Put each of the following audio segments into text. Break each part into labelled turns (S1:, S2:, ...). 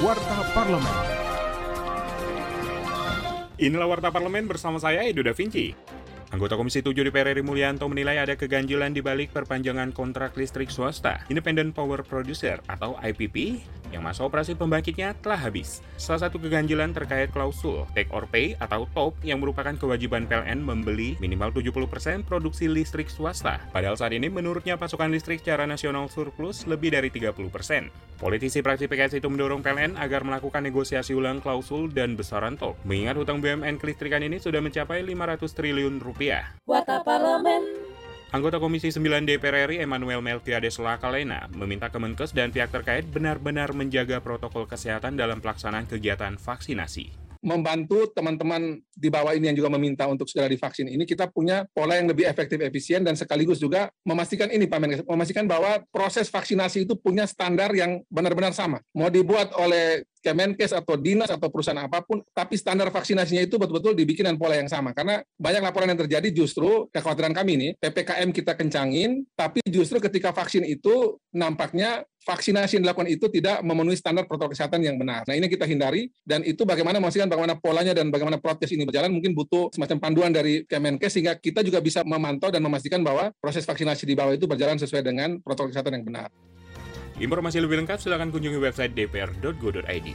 S1: Warta Parlemen.
S2: Inilah Warta Parlemen bersama saya, Edo Da Vinci. Anggota Komisi 7 DPR RI Mulyanto menilai ada keganjilan di balik perpanjangan kontrak listrik swasta Independent Power Producer atau IPP yang masa operasi pembangkitnya telah habis. Salah satu keganjilan terkait klausul take or pay atau TOP yang merupakan kewajiban PLN membeli minimal 70% produksi listrik swasta. Padahal saat ini menurutnya pasokan listrik secara nasional surplus lebih dari 30%. Politisi praksi PKS itu mendorong PLN agar melakukan negosiasi ulang klausul dan besaran TOP. Mengingat hutang BUMN kelistrikan ini sudah mencapai 500 triliun rupiah.
S3: Warta Parlemen
S2: Anggota Komisi 9 DPR RI Emmanuel Melkiades Lakalena meminta Kemenkes dan pihak terkait benar-benar menjaga protokol kesehatan dalam pelaksanaan kegiatan vaksinasi.
S4: Membantu teman-teman di bawah ini yang juga meminta untuk segera divaksin ini kita punya pola yang lebih efektif efisien dan sekaligus juga memastikan ini Pak Menkes memastikan bahwa proses vaksinasi itu punya standar yang benar-benar sama. Mau dibuat oleh Kemenkes atau dinas atau perusahaan apa pun, tapi standar vaksinasinya itu betul-betul dibikin dengan pola yang sama. Karena banyak laporan yang terjadi justru kekhawatiran kami ini, PPKM kita kencangin, tapi justru ketika vaksin itu nampaknya vaksinasi yang dilakukan itu tidak memenuhi standar protokol kesehatan yang benar. Nah ini kita hindari dan itu bagaimana memastikan bagaimana polanya dan bagaimana protes ini berjalan mungkin butuh semacam panduan dari Kemenkes sehingga kita juga bisa memantau dan memastikan bahwa proses vaksinasi di bawah itu berjalan sesuai dengan protokol kesehatan yang benar.
S2: Informasi lebih lengkap silakan kunjungi website dpr.go.id.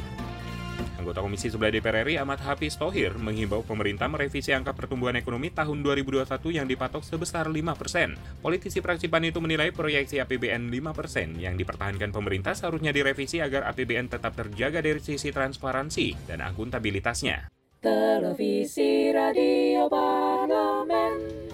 S2: Anggota Komisi 11 DPR RI Ahmad Hafiz Tohir menghimbau pemerintah merevisi angka pertumbuhan ekonomi tahun 2021 yang dipatok sebesar 5%. Politisi fraksi PAN itu menilai proyeksi APBN 5% yang dipertahankan pemerintah seharusnya direvisi agar APBN tetap terjaga dari sisi transparansi dan akuntabilitasnya.
S3: Televisi Radio Parlemen